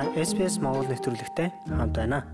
Та SPS Монгол нэвтрүүлэгтэй хамт байна.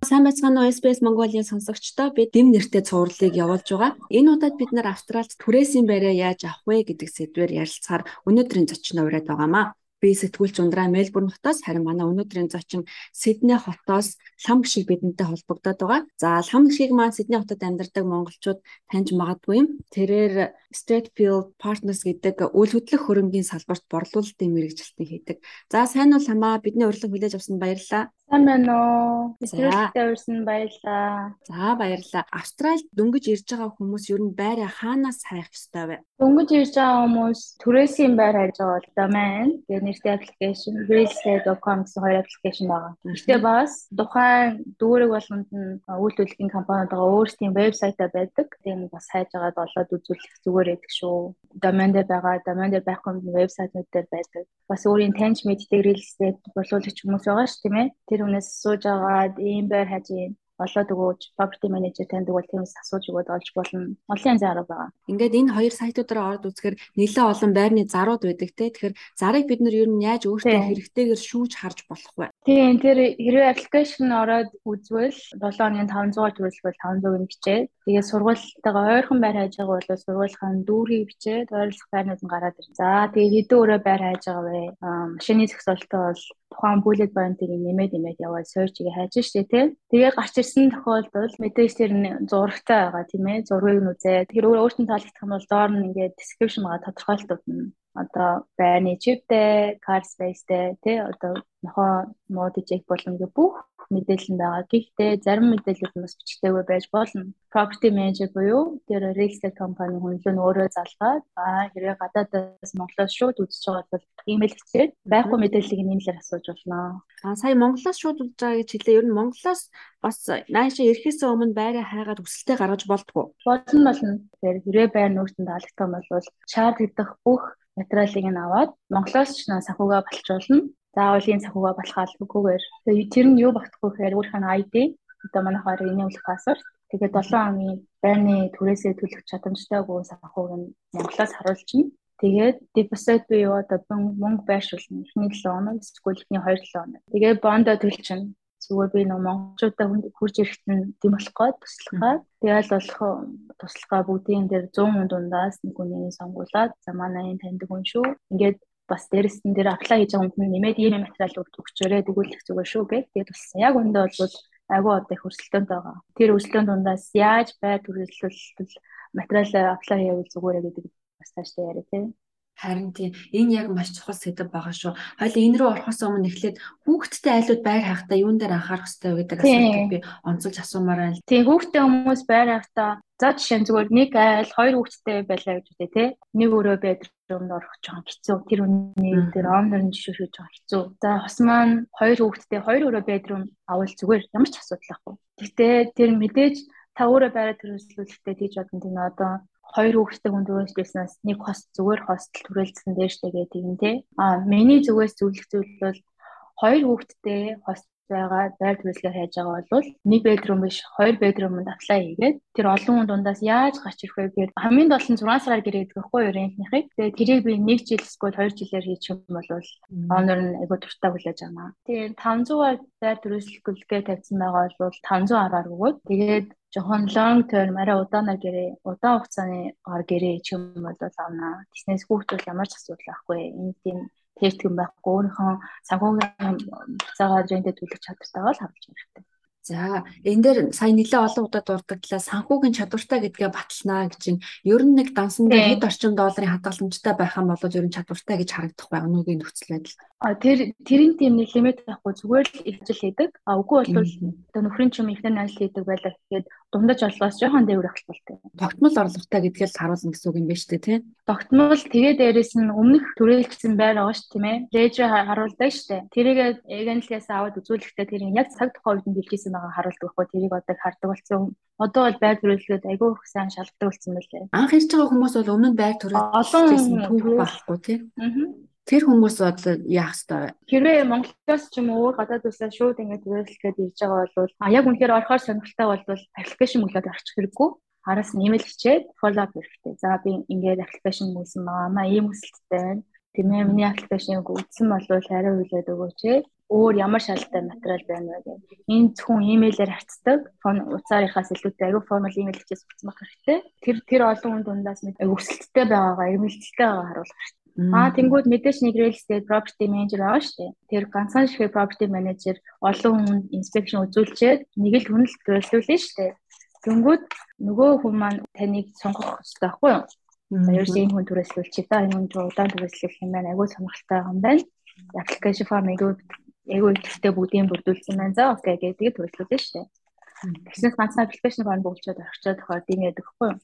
Сайн байцгаана уу SBS Mongolia сонсогчдоо бид дэм нэртэй цувралыг явуулж байгаа. Энэ удаад бид нар Австралид түрээсийн байраа яаж авах вэ гэдэг сэдвээр ярилцахаар өнөөдрийн зочноо ураад байгаамаа. Би сэтгүүлч ундраа Мельбурн хотоос харин манай өнөөдрийн зочин Сидней хотоос лам гişиг бидэнтэй холбогдоод байгаа. За лам гişиг маань Сидней хотод амьдардаг монголчууд таньж магадгүй юм. Тэрээр Stratefield Partners гэдэг үйл хөдлөх хөрөнгийн салбарт борлуулалтын мэрэгжилтийг хийдэг. За сайн уу ламаа бидний урилга хүлээж авсанд баярлалаа. Сайн байна уу? Нэвтрүүлэгтээ урьсан баярлалаа. За баярлалаа. Австралид дөнгөж ирж байгаа хүмүүс ер нь байраа хаанаас хайх ёстой вэ? Дөнгөж ирж байгаа хүмүүс түрээсийн байр хайж байгаа бол доmain гэх нэртэй аппликейшн, realestate.com гэсэн хоёр аппликейшн байгаа. Гэхдээ бас тухайн дүүрэг болгонд нь үйлдвэрлэлийн компаниуд байгаа өөрсдийн вебсайтаа байдаг. Тийм бас хайж агаад олоод үзүүлэх зүгээр байдаг шүү. Доmain дээр байгаа, domain дээр байхгүй вебсайтууд дээр байдаг. Бас өөрийн таньж мэддэг real estate борлуулагч хүмүүс байгаа ш тийм ээ тэр хүнээс сууж агаад ийм байр хаж юм олоод өгөөж property manager таньдаг бол тиймээс асууж өгөөд олж болно. Олон заруу байгаа. Ингээд энэ хоёр сайтуудаараа ороод үзэхээр нэлээд олон байрны зарууд байдаг те. Тэгэхээр зарыг бид нар ер нь яаж өөртөө хэрэгтэйгээр шүүж харж болох вэ? Тийм тэр хэрвээ аппликейшн ороод үзвэл 7 оны 500-аар төрөлбөл 500-ыг бичээд тэгээд сургуультайгаа ойрхон байр хайж байгаа бол сургуулийн дүүргийг бичээд ойролцох байрнууд нь гараад ирнэ. За тэгээд хэдэн өрөө байр хайж байгаа вэ? Машины зохицолтой бол тухайн bullet point-ыг нэмээд нэмээд яваад search-ийг хайж штэ тий. Тэгээд гарч ирсэн тохиолдолд мэдээж тэр зурагтай байгаа тийм ээ. Зургийг нь үзээд тэр өөртөө таалагдах юм бол доор нь ингээд description байгаа тодорхойлолтууд нь одоо байрны чиптэй, car spaceтэй тий одоо нохоо мод болон гэ бүх мэдээлэл нь байгаа. Гэхдээ зарим мэдээлэл нь бас бичгтэйгүй байж болно. Property manager буюу тэр real estate компани хүнлэн өөрөө залгаад аа хэрвээ гадаадаас Монголоос шууд үзэж байгаа бол имэйл хийгээд байхгүй мэдээллийг нэмэлээр асууж болно. Аа сая Монголоос шууд үзэж байгаа гэж хэлээ. Ер нь Монголоос бас наашаа ирэхээс өмнө байраа хайгаад өсөлтөө гаргаж болдгоо. Болно болно. Тэгэхээр хэрвээ байр нөөцөнд таалагдсан бол шаард гэдэг бүх материалыг нь аваад Монголоос ч санхугаа болчуулна заавал энэ санхугаа болох албагүйгээр тэр нь юу багтахгүй гэхээр өөрийнх нь ID одоо манайхаар энэүүлэх паспорт тэгээд 7 оны байрны түрээсээ төлөх чадамжтайгүй санхуг нь Монголоос харуулчихна. Тэгээд deposit буюу одоо мөнгө байршуулна. Эхний 7 хоног эсвэл эхний 2 7 хоног. Тэгээд бондо төлчихнэ. Зүгээр би нөө монголчуудаа хурж ирэхэд нь тийм болох гоо туслахаа. Тэгэл болох туслахаа бүгдийн дээр 100 дундаас нэг хүний сонгуулад за манай энэ таньдаг хүн шүү. Ингээд бас дээрэс нь дээр аплай хийж байгаа хүн нэмээд ийм материал өгчөөрэй тэгүүлэх зүгээр шүү гэх. Тэгээд туссан. Яг үндэ бол айгүй одоо их өрсөлдөөнтэй байгаа. Тэр өрсөлдөөн дундаас яаж байр төрөлжлөл материал аплай хийвэл зүгээрээ гэдэг бас тааштай яриа тийм. Харин тийм энэ яг маш чухал сэдв байгаа шүү. Хоёул энэ рүү орохоос өмнө эхлээд хүүхдтэй айлууд байр хайхтаа юун дээр анхаарах хэрэгтэй вэ гэдэг асуултыг би онцолж асуумаар байна. Тийм хүүхдтэй хүмүүс байр хайхтаа за жишээ нь зүгээр нэг айл хоёр хүүхдтэй байлаа гэж үтэй тий. Нэг өрөө бедрумд орох жоохон хэцүү. Тэр үний дээр омнор нь жишүүшүүж жоохон хэцүү. За хос маань хоёр хүүхдтэй хоёр өрөө бедрум авал зүгээр ямар ч асуудал байхгүй. Гэхдээ тэр мэдээж та өөрөө байраа төрөлжлүүлэхдээ тийж бодсон тийм одоо хоёр хүүхэдтэй хүн төрүүлжлээснээс нэг хост зүгээр хостел штэ гэдэг юм тий. А миний зүгээс зөвлөх зүйл бол хоёр хүүхэдтэй хост байгаа байр төрөлхөөр хайж байгаа бол нэг бедрум биш хоёр бедрумд аплай хийгээд тэр олон хүн дундаас яаж гарч ирэх вэ гэхээр хамгийн дол нь 6 сараар гэрээд гэхгүй юу рентнийхийг тэгээ тэрийг би 1 жил эсвэл 2 жилээр хийчих юм бол онор нь айгуу дуртай хүлээж авна. Тэгээ 500-аар байр төрөлхөлгээ тавьсан байгаа бол 510-аар өгөөд тэгээд жохон long term арай удаанаар гэрээ удаан хугацааны гар гэрээ ч юм бол авна. Тэснээс хүүхдүүл ямар ч асуудал байхгүй. Энэ тийм тэтгэн байхгүй өөрийнхөө санхүүгийн цагаар рентэ төлөх чадвартай бол авч хэрэгтэй. За энэ дээр сая нэлээ олон удаа дурддаглаа санхүүгийн чадвартай гэдгээ баталнаа гэж чинь ер нь нэг дансан дээр хэд орчим долларын хадгаламжтай байх юм бол ер нь чадвартай гэж харагдах байх өнөөгийн нөхцөл байдал. А тэр тэрийн тийм нэг лимит байхгүй зүгээр л ижил хийдэг. А үгүй бол одоо нөхрийн чим ихнэр найз хийдэг байлаа гэхэд дундаж орлогоос жоохон дээвэр ахалтай. Тогтмол орлоготой гэдгийг л харуулна гэсэн үг юм байна шүү дээ тий. Тогтмол тэгээ дээрэс нь өмнөх төрөлжсөн байр байгаа шүү тийм ээ. Лежер харуулдаг шүү дээ. Тэрийг эгэнлээс аваад үзүүлэхдээ тэр яг цаг тухайн үед нь бэлжсэн байгаа харуулдаг байхгүй тэрийг одоо хардаг болсон. Одоо бол байр төрөлхөд айгүй их сайн шалгадаг болсон байлээ. Анх ирж байгаа хүмүүс бол өмнө нь байр төрөлжсэн түүх байхгүй тий. Тэр хүмүүс бол яах ёстой вэ? Хэрвээ Монголоос ч юм уу гадаад улсаас шууд ингэж төрөлхөд ирж байгаа бол а яг үнэхээр орохоор сонирхолтой бол аппликейшн мөглөөд орчих хэрэггүй араас нь имэйл хичээд follow up хэрэгтэй. За би ингээд аппликейшн мөсөн байгаа маа ийм өсөлттэй байна Тийм ээ миний аппликейшнийг үзсэн болвол арай хүлээд өгөөч ээ. Өөр ямар шалтай материал байна вэ гэх. Энэ зөвхөн имэйлээр хацдаг. Фон уцаарынхаас илүүтэй аюу формал имэйл болсон байх хэрэгтэй. Тэр тэр олон хүн дундаас мэд өсөлттэй байгаагаа, эрмэлзэлтэй байгаагаа харуулах хэрэгтэй. Аа тэнгууд мэдээж нэг real estate property manager шүү дээ. Тэр ганцхан шиг property manager олон хүнд inspection үзүүлчихэд нэг л хүн л төлөвлөлөө шүү дээ. Тэнгууд нөгөө хүн маань таныг сонгох хэрэгтэй байхгүй юу? Ерөөс энэ хүн түрээслүүлчих та энэ хүн удаан түрээслэх юм байна. Сонирхолтой байгаа юм байна. Application form эгөө эгөө ихтэй бүгдийг бүрдүүлсэн байна. За окей гэдэг түрээслүүлсэн шүү дээ. Тэгснээс ганцхан application form бүгдчихэд орчоод тохиолд юм яадаг хгүй юу?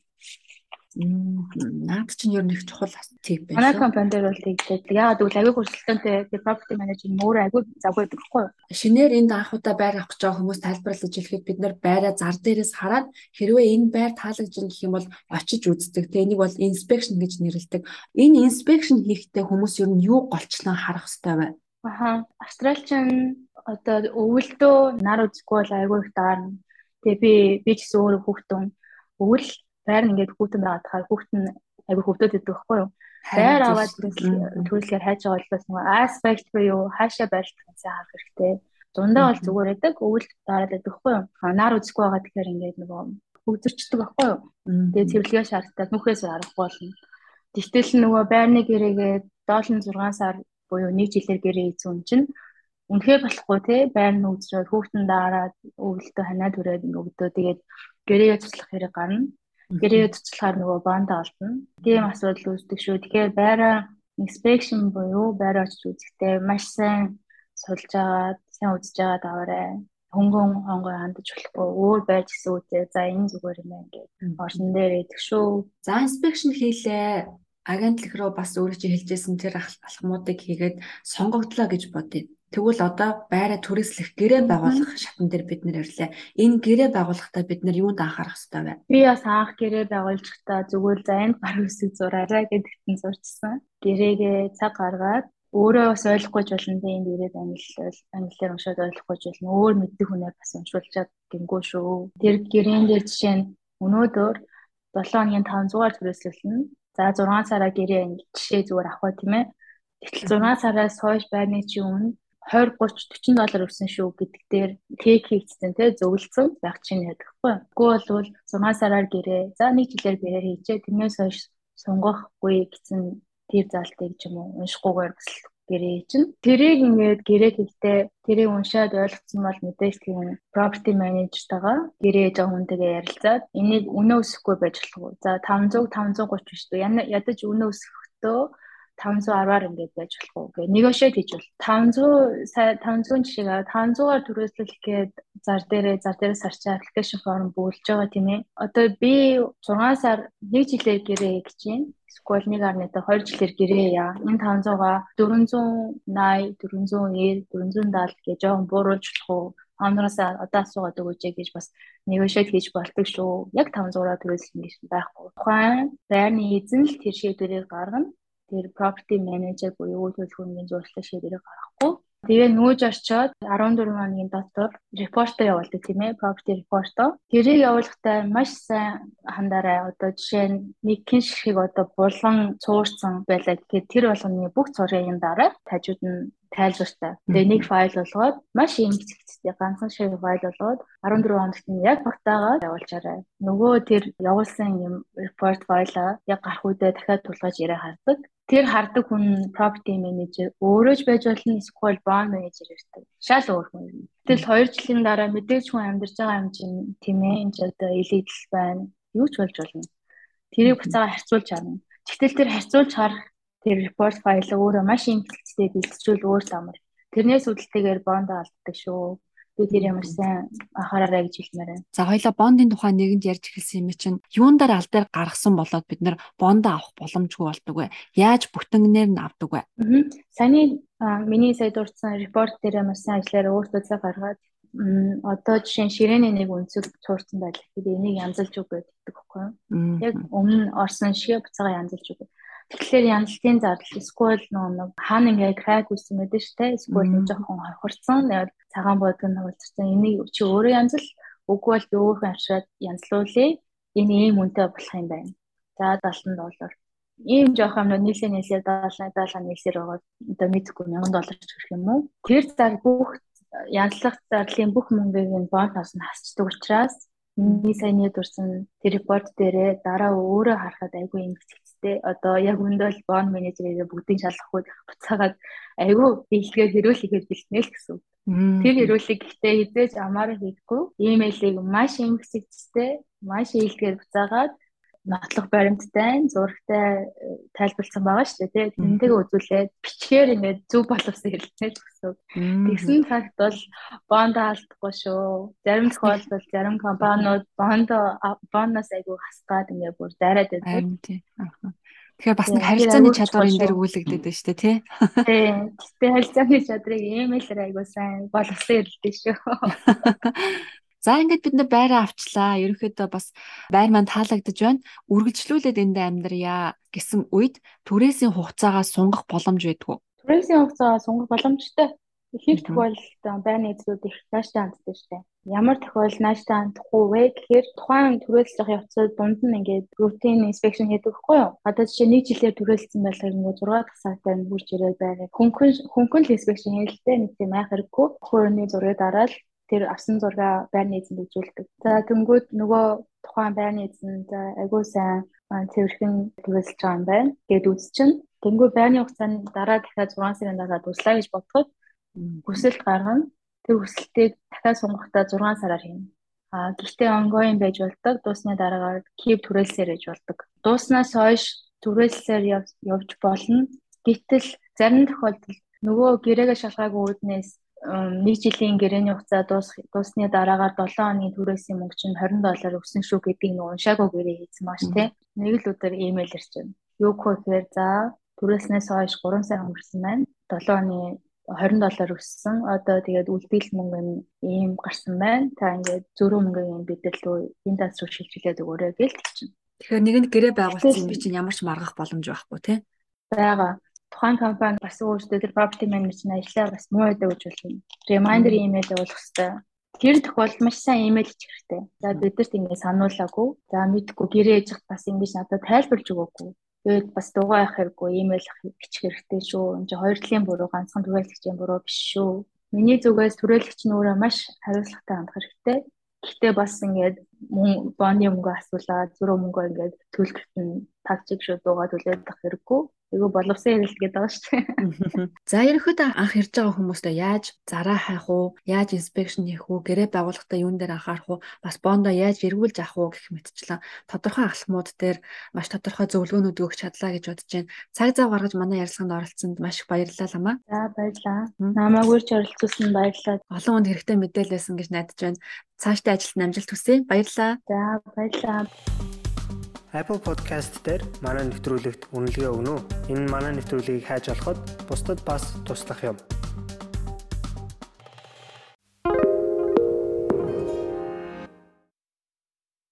Наад чинь ер нь их чухал тип байна. Манай компани дээр бол тэгдэг. Яагаад гэвэл аягүй хурцлалтай property manager мөр аягүй завгүй гэхгүй. Шинээр энд анхудаа байр авах гэж байгаа хүмүүс тайлбарлаж хэлэхэд бид нар байраа зар дээрээс хараад хэрвээ энэ байр таалагдж гэх юм бол очиж үздэг. Тэ энийг бол inspection гэж нэрлэдэг. Энэ inspection хийхдээ хүмүүс ер нь юу голчлон харах хэрэгтэй вэ? Аха. Австралчин одоо өвөлдөө нар үзэхгүй бол аягүй их даарна. Тэгээ би би ч гэсэн өөрөө хүүхдэн өвөл байр нь ингээд хүүтэн байгаа тахаар хүүтэн аягүй хөвдөд идэг байхгүй юу? Байр аваад төрөлхөөр хайж байгаа болохоос нөгөө аспект буюу хаашаа гэсэн харах хэрэгтэй. Дундаа бол зүгээр байдаг, өвөл дараад байдаг байхгүй юу? Нар үзэхгүй байгаа тэгэхээр ингээд нөгөө хөгзөрчдөг байхгүй юу? Тэгээ цэвэрлэгээ шаарддаг нүхээс арга болно. Тэгтэл нөгөө байрны гэрээгээ 76 сар буюу 1 жилээр гэрээ хийсэн чинь үнэхээр болохгүй те байр нь үзрээд хүүхдэн даараад өвөлтөө ханаа түрээд өгдөө тэгээд гэрээгээ туслах хэрэг гарна. Гэрээ туцлахаар нөгөө бонда олдно. Тийм асуудал үүсдэг шүү. Тэгэхээр байраа inspection буюу байраа очиж үзэхдээ маш сайн сулж агаад, сайн үзэж агаад аваарай. Хөнгөн хонгой хандаж болохгүй өөр байж гисэн үедээ за энэ зүгээр юм байна гэж орсон дээр идэх шүү. За inspection хийлээ агентлаг руу бас өөрөө чи хэлжсэн тэр алхмуудыг хийгээд сонгогдлоо гэж бодъё. Тэгвэл одоо байраа түрээслэх гэрээ байгуулах шатн дээр бид нэр ирлээ. Энэ гэрээ байгуулахдаа бид нар юунд анхаарах хэрэгтэй вэ? Би бас анх гэрээ байгуулжхдаа зүгээр за энд гар үсэг зураарай гэдэгт нь зурчсан. Гэрээгээ цаг гаргаад өөрөө бас ойлгохгүй болно тийм дээрээ англи англиар уншаад ойлгохгүй болно. Өөр мэддэг хүнээ бас уншуулчаад гингүү шүү. Тэр гэрээн дээр жишээ нь өнөөдөр 7 хоногийн 500-аар түрээслүүлнэ. За 6 сараа гэрээ жишээ зүгээр авах тийм ээ. Тэгтэл 6 сараас хойш байрны чи өмнө 20 30 40 доллар өгсөн шүү гэдэг дээр тейк хийгдсэн те зөвлөсөн байх чинь ядахгүй. Үгүй бол 6 сараар гэрээ. За нэг жилээр гэрээ хийчээ. Тэрнээс хойш сунгахгүй гэсэн тэр залтыг ч юм уу уншихгүйгээр бас гэрээ чинь тэрийг ингээд гэрээ хийхдээ тэрийг уншаад ойлгоцсон бол мэдээж тийм property manager-тайгаа гэрээ байгаа хүнтэйгээ ярилцаад энийг өнөө өсөхгүй байж болох уу за 500 530 биш үү ядаж өнөө өсөхдөө 510-аар ингээд байж болох уу гэх negotiate хийж бол 500 сая 500 жишээ 500-аар түрээслэх гээд зар дээрээ зар дээрээс харчаа аппликейшн форм бүүлж байгаа тийм ээ. Одоо би 6 сар 1 жилээр гэрээ гэж байна. Эсвэл 1.2 2 жилээр гэрээ яа. Энэ 500-га 480, 490, 470 гэж жоохон бууруулж болох уу? Хамраас одоо асуугаад өгөөч гэж бас negotiate хийж болдог шүү. Яг 500-аар түрээслэх гэж байхгүй. Тухайн байрны эзэн л тэр шийдвэрийг гаргана тэр property manager буюу төлөвлөгөөний зуршлаг шийдвэрийг гаргахгүй. Тэгээ нүүж очиод 14 хоногийн дотор репортоо явуулдаг тийм ээ property report-оо. Тэрийг явуулахдаа маш сайн хандаарай. Одоо жишээ нь нэг кин шиг одоо булган цуурсан байлаа гэхэд тэр болгоны бүх зургийн дараа тажууд нь тайлбартай. Тэгээ нэг файл болгоод маш их зэгцтэй ганцхан шиг файл болгоод 14 хоногт нь яг багтаагаад явуулчаарай. Нөгөө тэр явуулсан юм report файлаа яг гарах үедээ дахиад тулгаж яриа хардаг. Тэр хардаг хүн property manager өөрөө ч байж болно эсвэл bond manager ирдэг. Шал өөр хүн. Тэгэл 2 жилийн дараа мэдээж хүн амьдарч байгаа юм чинь тийм ээ энэ ч одоо illegal байна. Юу ч болж болно. Тэрийг буцаага харьцуулж харна. Тэгтэл тэр харьцуулж харах тэр report файл өөрөө маш имплицтэй бэлтжүүл өөр замар. Тэрнээс үүдэлтэйгээр бонд алддаг шүү. Би тэр ямар сайн анхаараарай гэж хэлмээр байна. За хоёлаа бондын тухай нэгэнд ярьж эхэлсэн юм чинь юундаар аль дээр гаргасан болоод бид нэр бондоо авах боломжгүй болдог вэ? Яаж бүтэнгнээр нь авдаг вэ? Саяны миний сая дурдсан report дээр ямар сайн ажиллаар өөртөө цаг гаргаад одоо жишээ нь ширээний нэг үнцэг цуурсан байлаа. Тэгээд энийг янзалж үг гэдэг юу? Яг өмнө орсон шиг буцаага янзалж үг. Тэгэхээр яналтын зардал эсвэл нэг хаана ингээ крак үүссэн гэдэг штэ. Эсвэл нэг жоохон хурцсан цагаан бодг нь хурцсан энийг чи өөрөө янзал үгүй бол өөрөө авшаад янзлуулъя. Энэ ийм үнэтэй болох юм байна. За 70 доллар. Ийм жоох юм нийлээ нийлээ 70 70 нийлсээр байгаа. Одоо мэдхгүй 1000 доллар ч гэх юм уу. Тэр зар бүх янзлах зарлалын бүх мөнгийг нь бонус нь хасчдаг учраас миний саяны дурсан тэр репорт дээрээ дараа өөрөө харахад айгүй юм хэцтэй. Одоо яг өндөл бон менежерээ бүгдийг шалгахгүй буцаагаад айгүй биелгээ хэрүүлэхэд бэлтнэ л гэсэн. Тэр хэрүүлэг гэхдээ хизээж амаараа хийхгүй. Имэйлийг маш юм хэцэгчтэй, маш ийлгээр буцаагаад нотлох баримттай зурагтай э, тайлбарлсан байгаа шүү дээ тий. Тэнтэйг үзүүлээд бичгээр ингээд зөв боловсон хэлцээж гэсэн. Тэгсэн факт бол бонд алдахгүй шүү. Зарим тохиолдолд зарим компаниуд бонд боноос айгүй хасгаад ингээд бүр дайраад байдаг. Тэгэхээр бас нэг харилцааны чадвар энэ дээр өгүүлэгдээд байна шүү дээ тий. Тий. Гэтэ харилцааны чадрыг имэйлээр айгүй сайн боловсон хэлдэг шүү. За ингээд бид нэ байраа авчлаа. Ерөнхийдөө бас байр маань таалагдж байна. Үргэлжлүүлээд энд амьдрья гэсэн үед түрээсийн хугацаагаа сунгах боломж байдгүй. Түрээсийн хугацаагаа сунгах боломжтой. Ихэнх тохиолдолд байрны эзлүүд их нааштай ханддаг штэ. Ямар тохиол нааштай хандахгүй вэ гэхээр тухайн түрээлсэх явцад дунд нь ингээд рутин инспекшн хийдэг хгүй юу? Одоо жишээ нэг жилээр түрээлсэн байлгаар ингээд 6 дахь сартаа хурж ирээд байгаа. Хөнгөн хөнгөн инспекшн хийлдэ нэг тийм айх хэрэггүй. Хөрөний зургийг дараад тэр авсан зургаа байрны эзэнд үзүүлдэг. За тэнгүүд нөгөө тухайн байрны эзэн за айгуу сайн цэвэрхэн төлөвлөж байгаа юм байна. Гэт үзчихнэ. Тэнгүүд байрны хугацаанд дараа дахиад 6 сарын дараа дуслаа гэж бодоход хүсэлт гаргана. Тэр хүсэлтийг дахиад сунгахтаа 6 сараар хийнэ. А гэхдээ ongoing байж болдог. Дуусны дараагаар keep түрээлсээр гэж болдог. Дууснаас хойш түрээлсээр явж болно. Гэтэл зарим тохиолдолд нөгөө гэрээгээ шалгаагүй үүднээс нэг жилийн гэрээний хугацаа дуусны дараагаар 7 хоногийн түрээсийн мөнгө чинь 20 доллар өгсөн шүү гэдгийг нэг уншаагүй гэрээ хийсэн маш тий. Нэг л өдөр имэйл ирчихв. Юу гэхээр за түрээснээс хойш 3 сар өнгөрсөн байна. 7 оны 20 доллар өссөн. Одоо тэгээд үлдээл мөнгө нь ийм гарсан байна. Та ингээд зөрүү мөнгөний бидэл рүү энэ тас руу шилжүүлээд өгөөрэй гэж хэлчихсэн. Тэгэхээр нэгэнд гэрээ байгуулсан юм би чинь ямар ч маргах боломж байхгүй тий. Бага тухайн компани бас өөрсдөө тэр property management ажлаа бас муу байдаг гэж болно. Reminder email явуулах хэрэгтэй. Тэр тохиолдолд маш сайн имэйл хийх хэрэгтэй. За бидэрт ингэ сануулаагүй. За мэдгүй гэрээ ээж бас ингэж надад тайлбарж өгөөгүй. Тэгээд бас дугаа явах хэрэггүй имэйл бичих хэрэгтэй шүү. Энд чинь хоёр талын буруу ганцхан түрээлэгчийн буруу биш шүү. Миний зүгээс түрээлэгч нь өөрөө маш хариуцлагатай хандах хэрэгтэй. Гэхдээ бас ингээд бооны мөнгө асуулаад зөрөө мөнгө ингээд төлөлтөд нь тагчиг шүү дуугаа төлөөд авах хэрэггүй. Айгу боловсон ярилт гэдэг байгаа шүү дээ. За ерөнхийдөө анх ирж байгаа хүмүүстээ яаж зараа хайх уу, яаж инспекшн хийх үү, гэрээ байгуулахдаа юун дээр анхаарах уу, бас бондо яаж эргүүлж авах уу гэх мэтчлэн тодорхой алхмууд дээр маш тодорхой зөвлөгөөнүүд өгч чадлаа гэж бодож байна. Цаг зав гаргаж манай ярилцлаганд оролцсонд маш их баярлалаа ламаа. За баярлалаа. Намайг үрж оролцуулсан баярлалаа. Олон хүнд хэрэгтэй мэдээлэлсэн гэж найдаж байна. Цаашдаа ажилд амжилт хүсье. Баярлалаа. За баярлалаа. Apple Podcast дээр манай нэвтрүүлэгт үнэлгээ өгнө үү? Энэ манай нэвтрүүлгийг хайж олоход бусдад бас туслах юм.